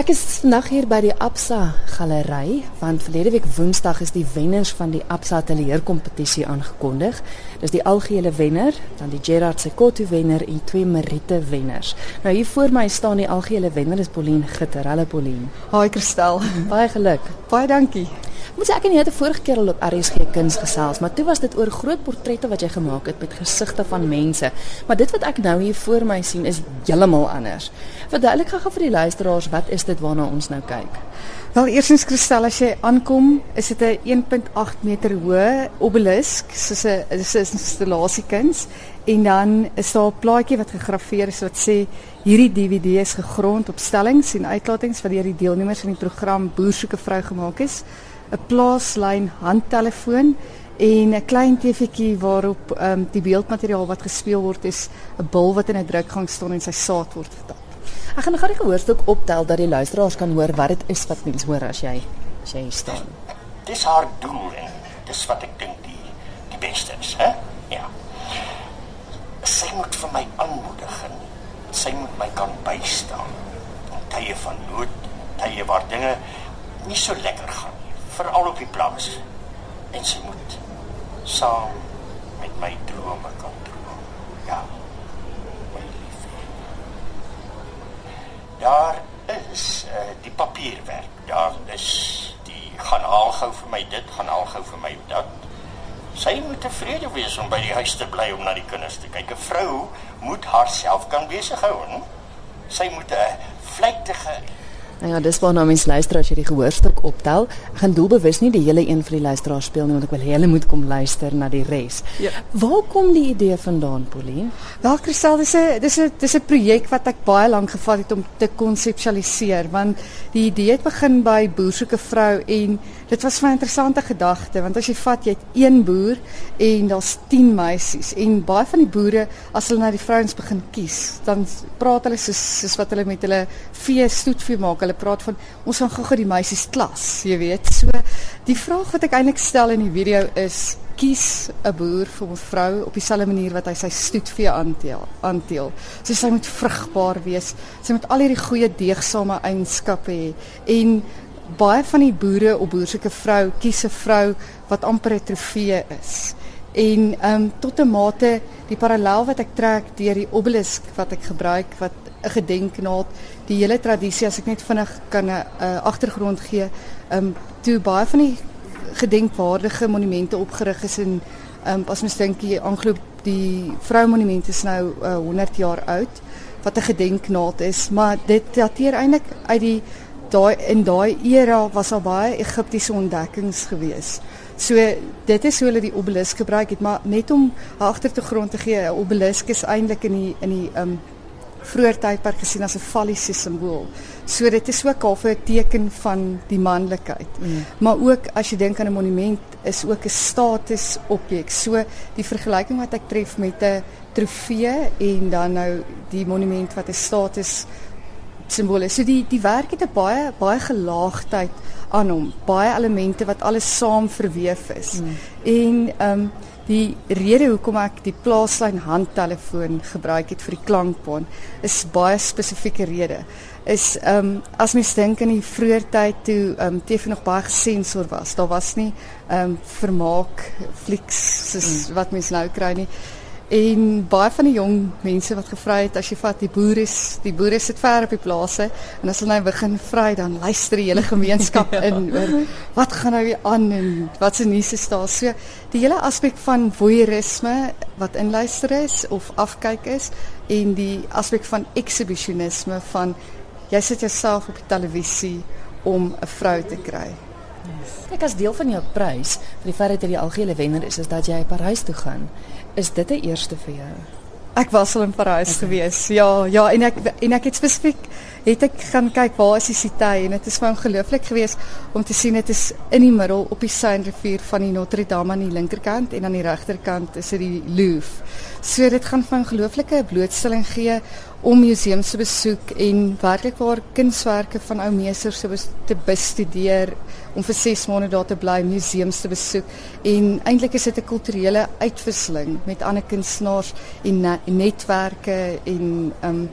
Ek is vandag hier by die Absa Galery want verlede week Woensdag is die wenners van die Absa Atelier kompetisie aangekondig. Dis die algehele wenner, dan die Gerard Sekoto wenner en twee Merite wenners. Nou hier voor my staan die algehele wenner is Pauline Gitter. Hallo Pauline. Haai Kristel. Baie geluk. Baie dankie. Moet sê ek en jy het 'n vorige keer al op RSG Kuns gesels, maar toe was dit oor groot portrette wat jy gemaak het met gesigte van mense. Maar dit wat ek nou hier voor my sien is heeltemal anders. Verduidelik gou vir die luisteraars wat is dit waarna ons nou kyk? Wel eersins Kristel as jy aankom, is dit 'n 1.8 meter hoë obelisk, soos 'n dis 'n installasiekuns en dan is daar 'n plaatjie wat gegraveer is wat sê hierdie DVD is gegrond op stellings en uitlatings wat deur die deelnemers van die program Boer soek 'n vrou gemaak is. 'n plaaslyn handtelefoon en 'n klein TV'tjie waarop ehm um, die beeldmateriaal wat gespeel word is 'n bil wat in 'n drukgang staan en sy saad word vertaal. Ek gaan gou die gehoorstuk optel dat die luisteraars kan hoor wat dit is wat mens hoor as jy as jy staan. Dis haar doel en dis wat ek dink die die beste is, hè? Ja. Sy moet vir my aanmoedig en sy moet my kan bystaan. In tye van nood, tye waar dinge nie so lekker gaan nie, veral op die plaas. En sy moet saam met my drome kan droom. Ja. My liefie. Daar is uh, die papierwerk. Daar is die gaan haal gou vir my dit, gaan haal gou vir my dat. Sy moet tevrede wees om by die huis te bly om na die kinders te kyk. 'n Vrou moet haarself kan besig hou, hè? Sy moet 'n vlektige Nou ja, dis waarna mens luister as jy die gehoorstuk optel. Ek gaan doelbewus nie die hele een vir die luisteraars speel nie want ek wil hulle moet kom luister na die res. Ja. Waar kom die idee vandaan, Pauline? Wel Christel, dis 'n dis 'n dis 'n projek wat ek baie lank gevat het om te konseptualiseer want die idee het begin by boer soek 'n vrou en dit was 'n interessante gedagte want as jy vat jy het een boer en daar's 10 meisies en baie van die boere as hulle na die vrouens begin kies, dan praat hulle soos soos wat hulle met hulle vee stoetvee maak. Hulle praat van ons gaan gou-gou die meisies klas, jy weet. So die vraag wat ek eintlik stel in die video is kies 'n boer vir 'n vrou op dieselfde manier wat hy sy stoetvee aanteel. Aanteel. So sy moet vrugbaar wees. Sy moet al hierdie goeie deegsame eienskappe hê en baie van die boere op boersoeke vrou kies 'n vrou wat amper 'n trofee is. En ehm um, tot 'n mate die parallel wat ek trek deur die obelisk wat ek gebruik wat 'n gedenknaad, die hele tradisie as ek net vinnig kan 'n uh, agtergrond gee, ehm um, toe baie van die gedenkwaardige monumente opgerig is in ehm um, as mens dink die Anglo die vroumonument is nou uh, 100 jaar oud wat 'n gedenknaad is, maar dit dateer eintlik uit die daai in daai era was al baie Egiptiese ontdekkings gewees. So dit is hoe hulle die obelisk gebruik het, maar net om 'n agtergrond te gee, 'n obelisk is eintlik in die in die um vroeër tydperk gesien as 'n falliese simbool. So dit is ook half 'n teken van die manlikheid. Mm. Maar ook as jy dink aan 'n monument is ook 'n status objek. So die vergelyking wat ek tref met 'n trofee en dan nou die monument wat 'n status simbole. So die die werk het 'n baie baie gelaagdheid aan hom, baie elemente wat alles saam verweef is. Mm. En ehm um, die rede hoekom ek die plaaslyn handtelefoon gebruik het vir die klankbaan is baie spesifieke rede. Is ehm um, as mens dink in die vroeë tyd toe ehm um, TV nog baie gesensor was, daar was nie ehm um, vermaak flieks soos mm. wat mens nou kry nie. En baie van die jong mense wat gevra het as jy vat die boere die boere sit ver op die plase en as hulle nou begin vry dan luister die hele gemeenskap ja. in oor wat gaan nou weer aan en wat se nuus is daar. So die hele aspek van voyeurisme wat inluister is of afkyk is en die aspek van exhibitionisme van jy sit jouself op die televisie om 'n vrou te kry. Kyk as deel van jou prys vir die feit dat jy die algehele wenner is, is dat jy Parys toe gaan. Is dit 'n eerste vir jou? Ek was al in Parys okay. gewees. Ja, ja, en ek en ek het spesifiek het ek gaan kyk waar is die Cité en dit is vir my ongelooflik geweest om te sien dit is in die middel op die Seine rivier van die Notre Dame aan die linkerkant en aan die regterkant is dit die Louvre. So dit gaan vir my ongelooflike blootstelling gee om museums te besoek en werklik waar kunswerke van ou meesters te bestudeer om vir 6 maande daar te bly, museums te besoek en eintlik is dit 'n kulturele uitwisseling met ander kunstenaars en netwerke en um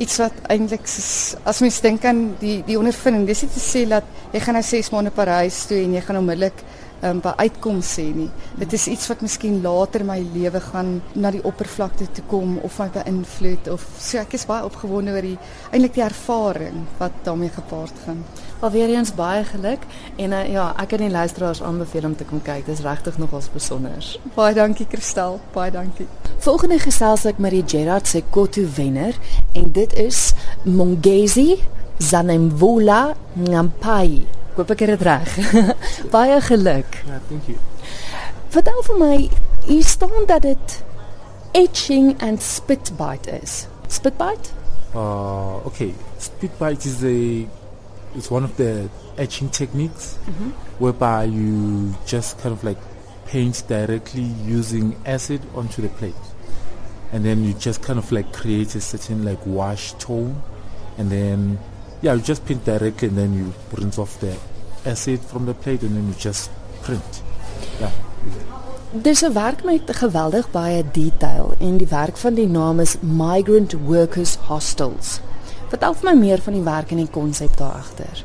iets wat eintlik as mens dink aan die die ondervinding, dis nie te sê dat jy gaan nou 6 maande Parys toe en jy gaan onmiddellik um, by uitkom sê nie. Dit is iets wat miskien later my lewe gaan na die oppervlakte toe kom of my beïnvloed of so ek is baie opgewonde oor die eintlik die ervaring wat daarmee gepaard gaan. Wel weer eens baie geluk en uh, ja, ek kan die luisteraars aanbeveel om te kom kyk. Dit is regtig nogals besonder. Baie dankie Kristel, baie dankie. Volgende gesels ek met die Gerard Sekoto wenner en dit is Mongezi Zanemvula Ngampai. Ek hoop ek het dit reg. Baie geluk. Ja, thank you. Vertel vir my, hier staan dat dit etching and spitbite is. Spitbite? Uh, okay. Spitbite is a it's one of the etching techniques mm -hmm. whereby you just kind of like paint directly using acid onto the plate. And then you just kind of like create a certain like wash tone and then yeah, you just paint directly and then you rinse off the acid from the plate and then you just print. Ja. Dis 'n werk met geweldig baie detail en die werk van die naam is Migrant Workers Hostels. Vertel vir my meer van die werk en die konsep daar agter.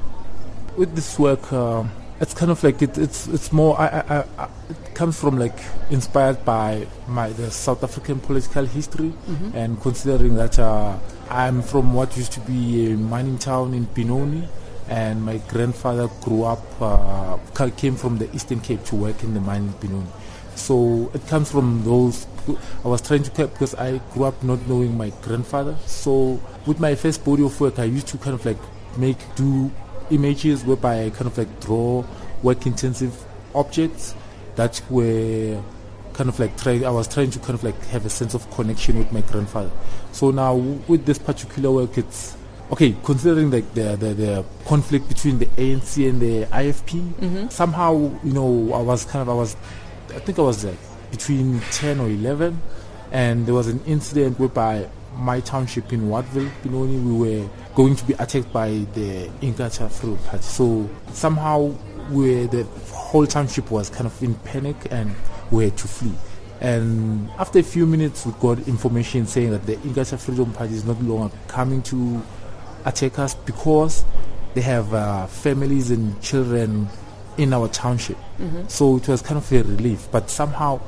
With this work uh, it's kind of like it, it's it's more I, I, I, it comes from like inspired by my the South African political history mm -hmm. and considering that uh, I'm from what used to be a mining town in Benoni and my grandfather grew up uh, came from the Eastern Cape to work in the mine in Benoni. So it comes from those I was trying to because I grew up not knowing my grandfather. So with my first body of work I used to kind of like make do images whereby I kind of like draw work intensive objects that were kind of like try I was trying to kind of like have a sense of connection with my grandfather. So now with this particular work it's okay, considering like the, the, the conflict between the ANC and the IFP, mm-hmm. somehow, you know, I was kind of, I was, I think I was like between 10 or 11, and there was an incident whereby my township in Watville, Benoni, we were going to be attacked by the Inkatha Fruit Party. So somehow we the whole township was kind of in panic and we had to flee. And after a few minutes, we got information saying that the Inkatha Freedom Party is not longer coming to attack us because they have uh, families and children in our township. Mm-hmm. So it was kind of a relief. But somehow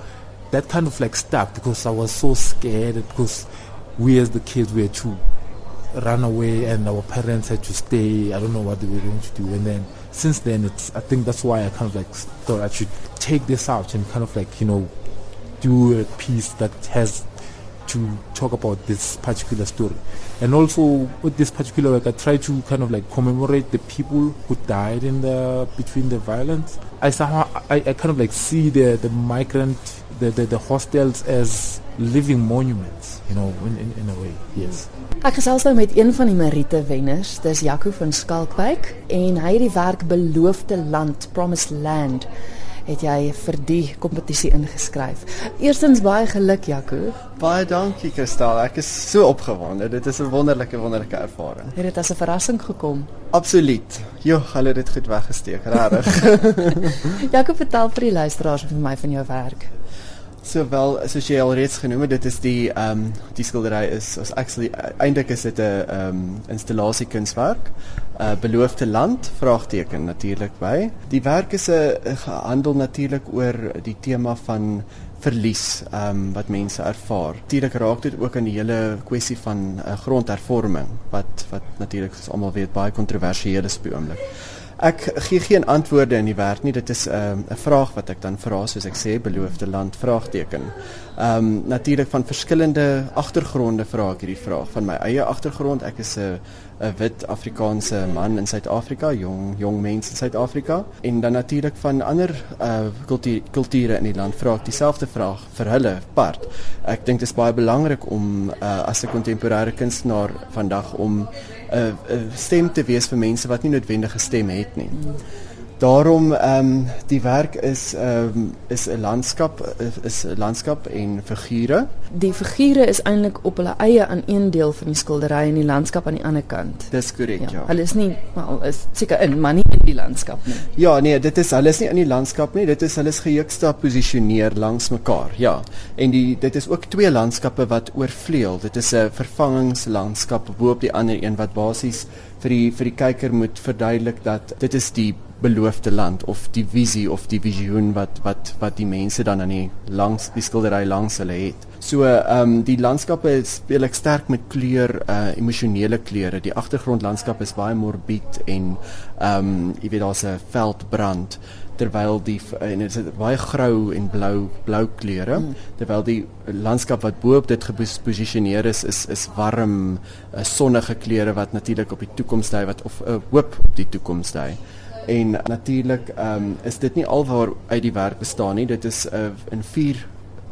that kind of like stuck because I was so scared because we as the kids were to run away and our parents had to stay. I don't know what they were going to do. And then since then, it's I think that's why I kind of like thought I should take this out and kind of like, you know, do a piece that has to talk about this particular story. And also with this particular work, I try to kind of like commemorate the people who died in the between the violence. I somehow I, I kind of like see the the migrant the, the the hostels as living monuments, you know, in in, in a way. Yes. Ek gesels nou met een van die Merite wenners, dis Jaco van Skalkwyk en hy het die werk Beloofde Land, Promised Land het jy vir die kompetisie ingeskryf. Eerstens baie geluk Jaco. Baie dankie Kristal. Ek is so opgewonde. Dit is 'n wonderlike wonderlike ervaring. Het dit as 'n verrassing gekom? Absoluut. Jo, hulle het dit goed weggesteek, regtig. Jaco, vertel vir die luisteraars vir my van jou werk. Sowel soos jy al reeds genoem het, dit is die ehm um, die skildery is as actually eintlik is dit 'n ehm um, installasie kunswerk. 'n uh, Beloofde land vraagteken natuurlik by. Die werk is 'n gehandel natuurlik oor die tema van verlies ehm um, wat mense ervaar. Natuurlik raak dit ook aan die hele kwessie van uh, grondhervorming wat wat natuurlik soos almal weet baie kontroversieel is op die oomblik. Ek gee geen antwoorde in die werk nie. Dit is 'n uh, vraag wat ek dan vra soos ek sê beloofde land vraagteken. Ehm um, natuurlik van verskillende agtergronde vra ek hierdie vraag van my eie agtergrond. Ek is 'n 'n wit Afrikaanse man in Suid-Afrika, jong jong mense in Suid-Afrika en dan natuurlik van ander uh kultuur, kulture in die land vra ek dieselfde vraag vir hulle part. Ek dink dit is baie belangrik om uh as 'n kontemporêre kunstenaar vandag om 'n uh, uh, stem te wees vir mense wat nie noodwendig 'n stem het nie. Daarom ehm um, die werk is ehm um, is 'n landskap is 'n landskap en figure. Die figure is eintlik op hulle eie aan een deel van die skildery en die landskap aan die ander kant. Dis korrek, ja. ja. Hulle is nie wel is seker in, maar nie in die landskap nie. Ja, nee, dit is hulle is nie in die landskap nie. Dit is hulle is geheuksta posisioneer langs mekaar. Ja. En die dit is ook twee landskappe wat oorvleuel. Dit is 'n vervangingslandskap bo op die ander een wat basies vir die vir die kyker moet verduidelik dat dit is die beloofde land of die visie of die visioen wat wat wat die mense dan aan die langs die skildery langs hulle het. So ehm um, die landskappe speel ek sterk met kleur uh emosionele kleure. Die agtergrondlandskap is baie morbied en ehm um, jy weet daar's 'n veldbrand terwyl die en dit is baie grou en blou blou kleure mm. terwyl die landskap wat bo op dit geposisioneer is is is warm uh, sonnige kleure wat natuurlik op die toekoms dui wat of 'n uh, hoop op die toekoms dui. En natuurlik ehm um, is dit nie alwaar uit die werk bestaan nie. Dit is uh, in 4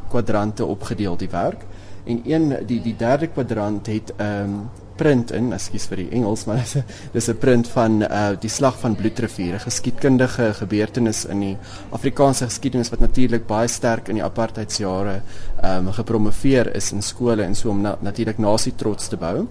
kwadrante opgedeel die werk. En een die die derde kwadrant het ehm um, print in, ekskuus vir die Engels, maar dis 'n dis 'n print van uh die slag van Bloedrivier, 'n geskiedkundige gebeurtenis in die Afrikaanse geskiedenis wat natuurlik baie sterk in die apartheidsjare ehm um, gepromoveer is in skole en so om na, natuurlik nasie trots te bou.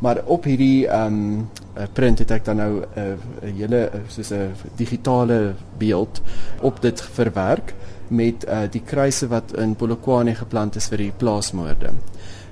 Maar op hierdie ehm um, print het ek dan nou 'n uh, hele uh, soos 'n digitale beeld op dit verwerk met uh, die kruise wat in Polokwane geplant is vir die plaasmoorde.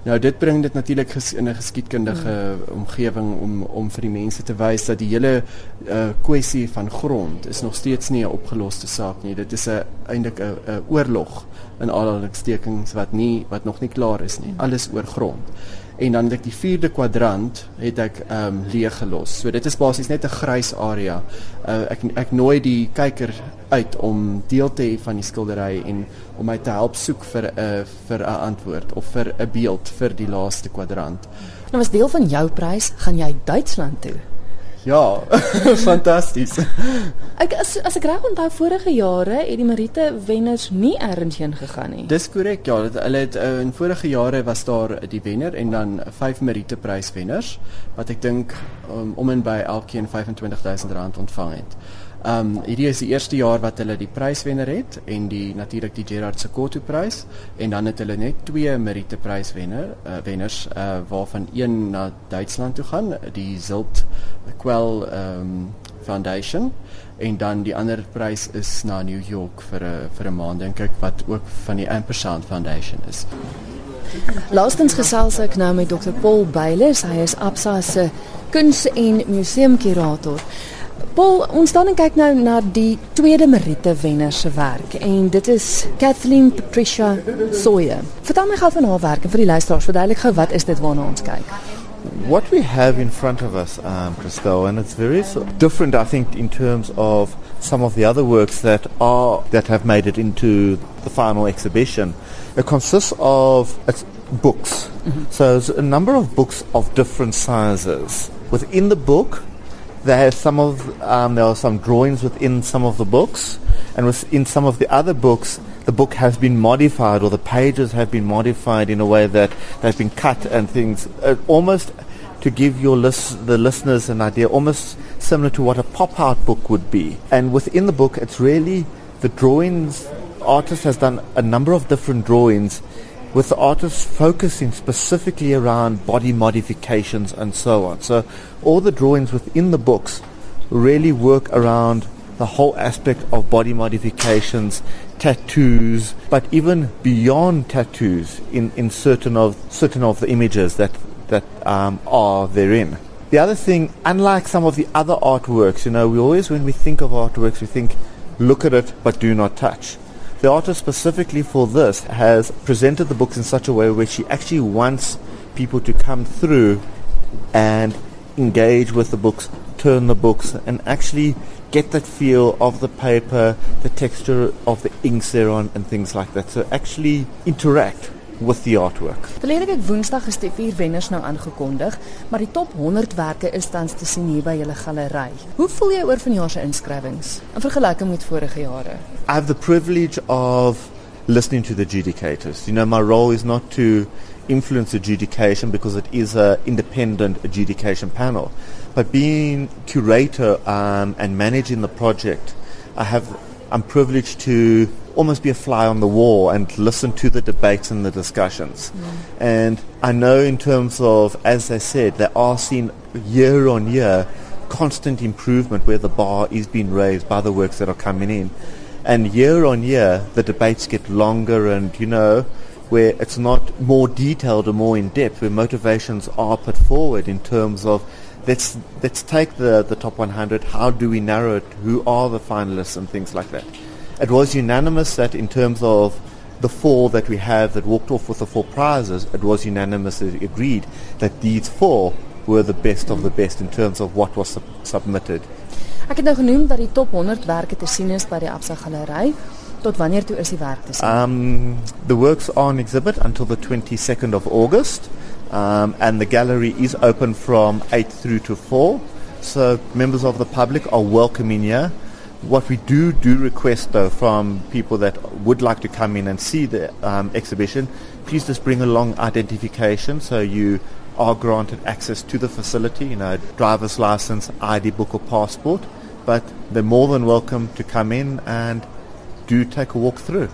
Nou dit bring dit natuurlik in 'n geskiedkundige hmm. omgewing om om vir die mense te wys dat die hele uh, kwessie van grond is nog steeds nie 'n opgeloste saak nie. Dit is 'n eintlik 'n oorlog in aanhalingstekens wat nie wat nog nie klaar is nie. Alles oor grond en dan ek die vierde kwadrant het ek ehm um, leeg gelos. So dit is basies net 'n grys area. Uh, ek ek nooi die kyker uit om deel te hê van die skildery en om my te help soek vir 'n uh, vir 'n antwoord of vir 'n beeld vir die laaste kwadrant. Nou as deel van jou prys gaan jy Duitsland toe. Ja, fantasties. Ek as as ek reg onthou vorige jare het die Merite wenners nie ergens heen gegaan nie. Dis korrek ja, dit, hulle het uh, in vorige jare was daar die wenner en dan vyf Merite pryswenners wat ek dink um, om en by elkeen R25000 ontvang het. Ehm um, hierdie is die eerste jaar wat hulle die pryswenner het en die natuurlik die Gerard Sekoto prys en dan het hulle net twee Merite pryswenner uh, wenners uh, waarvan een na Duitsland toe gaan, die Zilt Quell ehm um, Foundation en dan die ander prys is na New York vir 'n vir 'n maand dink ek wat ook van die Ampersand Foundation is. Laastens gesels ek nou met Dr Paul Beiles, hy is Absa se kuns- en museumkurator. Paul, ons dan kyk nou na die tweede Merite wenner se werk en dit is Kathleen Patricia Sawyer. Vertel my gou van haar werk en vir die luisteraars verduidelik gou wat is dit waarna ons kyk. What we have in front of us, um, Christelle, and it's very different, I think, in terms of some of the other works that are that have made it into the final exhibition. It consists of it's books. Mm-hmm. So there's a number of books of different sizes. Within the book, there are some of um, there are some drawings within some of the books, and in some of the other books, the book has been modified or the pages have been modified in a way that they've been cut and things uh, almost to give your the listeners an idea, almost similar to what a pop-out book would be. And within the book, it's really the drawings. Artist has done a number of different drawings with the artist focusing specifically around body modifications and so on. So all the drawings within the books really work around the whole aspect of body modifications, tattoos, but even beyond tattoos in, in certain of certain of the images that that um, are therein. The other thing, unlike some of the other artworks, you know, we always when we think of artworks, we think, look at it but do not touch. The artist specifically for this has presented the books in such a way where she actually wants people to come through and engage with the books, turn the books, and actually get that feel of the paper, the texture of the inks thereon, and things like that. So actually interact with the artwork. Verlede week Woensdag is die vier wenners nou aangekondig, maar die top 100 werke is tans te sien hier by julle galery. Hoe voel jy oor vanjaar se inskrywings in vergelyking met vorige jare? I have the privilege of listening to the adjudicators. You know, my role is not to influence adjudication because it is an independent adjudication panel. But being curator um, and managing the project I have I'm privileged to almost be a fly on the wall and listen to the debates and the discussions. Mm. And I know in terms of, as I said, they are seen year on year constant improvement where the bar is being raised by the works that are coming in. And year on year, the debates get longer and, you know, where it's not more detailed or more in depth, where motivations are put forward in terms of let's let's take the, the top 100. How do we narrow it? Who are the finalists and things like that? It was unanimous that in terms of the four that we have that walked off with the four prizes, it was unanimously agreed that these four were the best of the best in terms of what was sub- submitted. Ek het nou genoem dat die top 100 werke te sien is by die Absa Galery. Tot wanneer toe is die werk te sien? Um, the works are on exhibit until the 22nd of August. Um, and the gallery is open from 8 through to 4. So members of the public are welcome in here. What we do do request though from people that would like to come in and see the um, exhibition, please just bring along identification so you are granted access to the facility, you know, driver's license, ID book or passport. But they're more than welcome to come in and do take a walk through.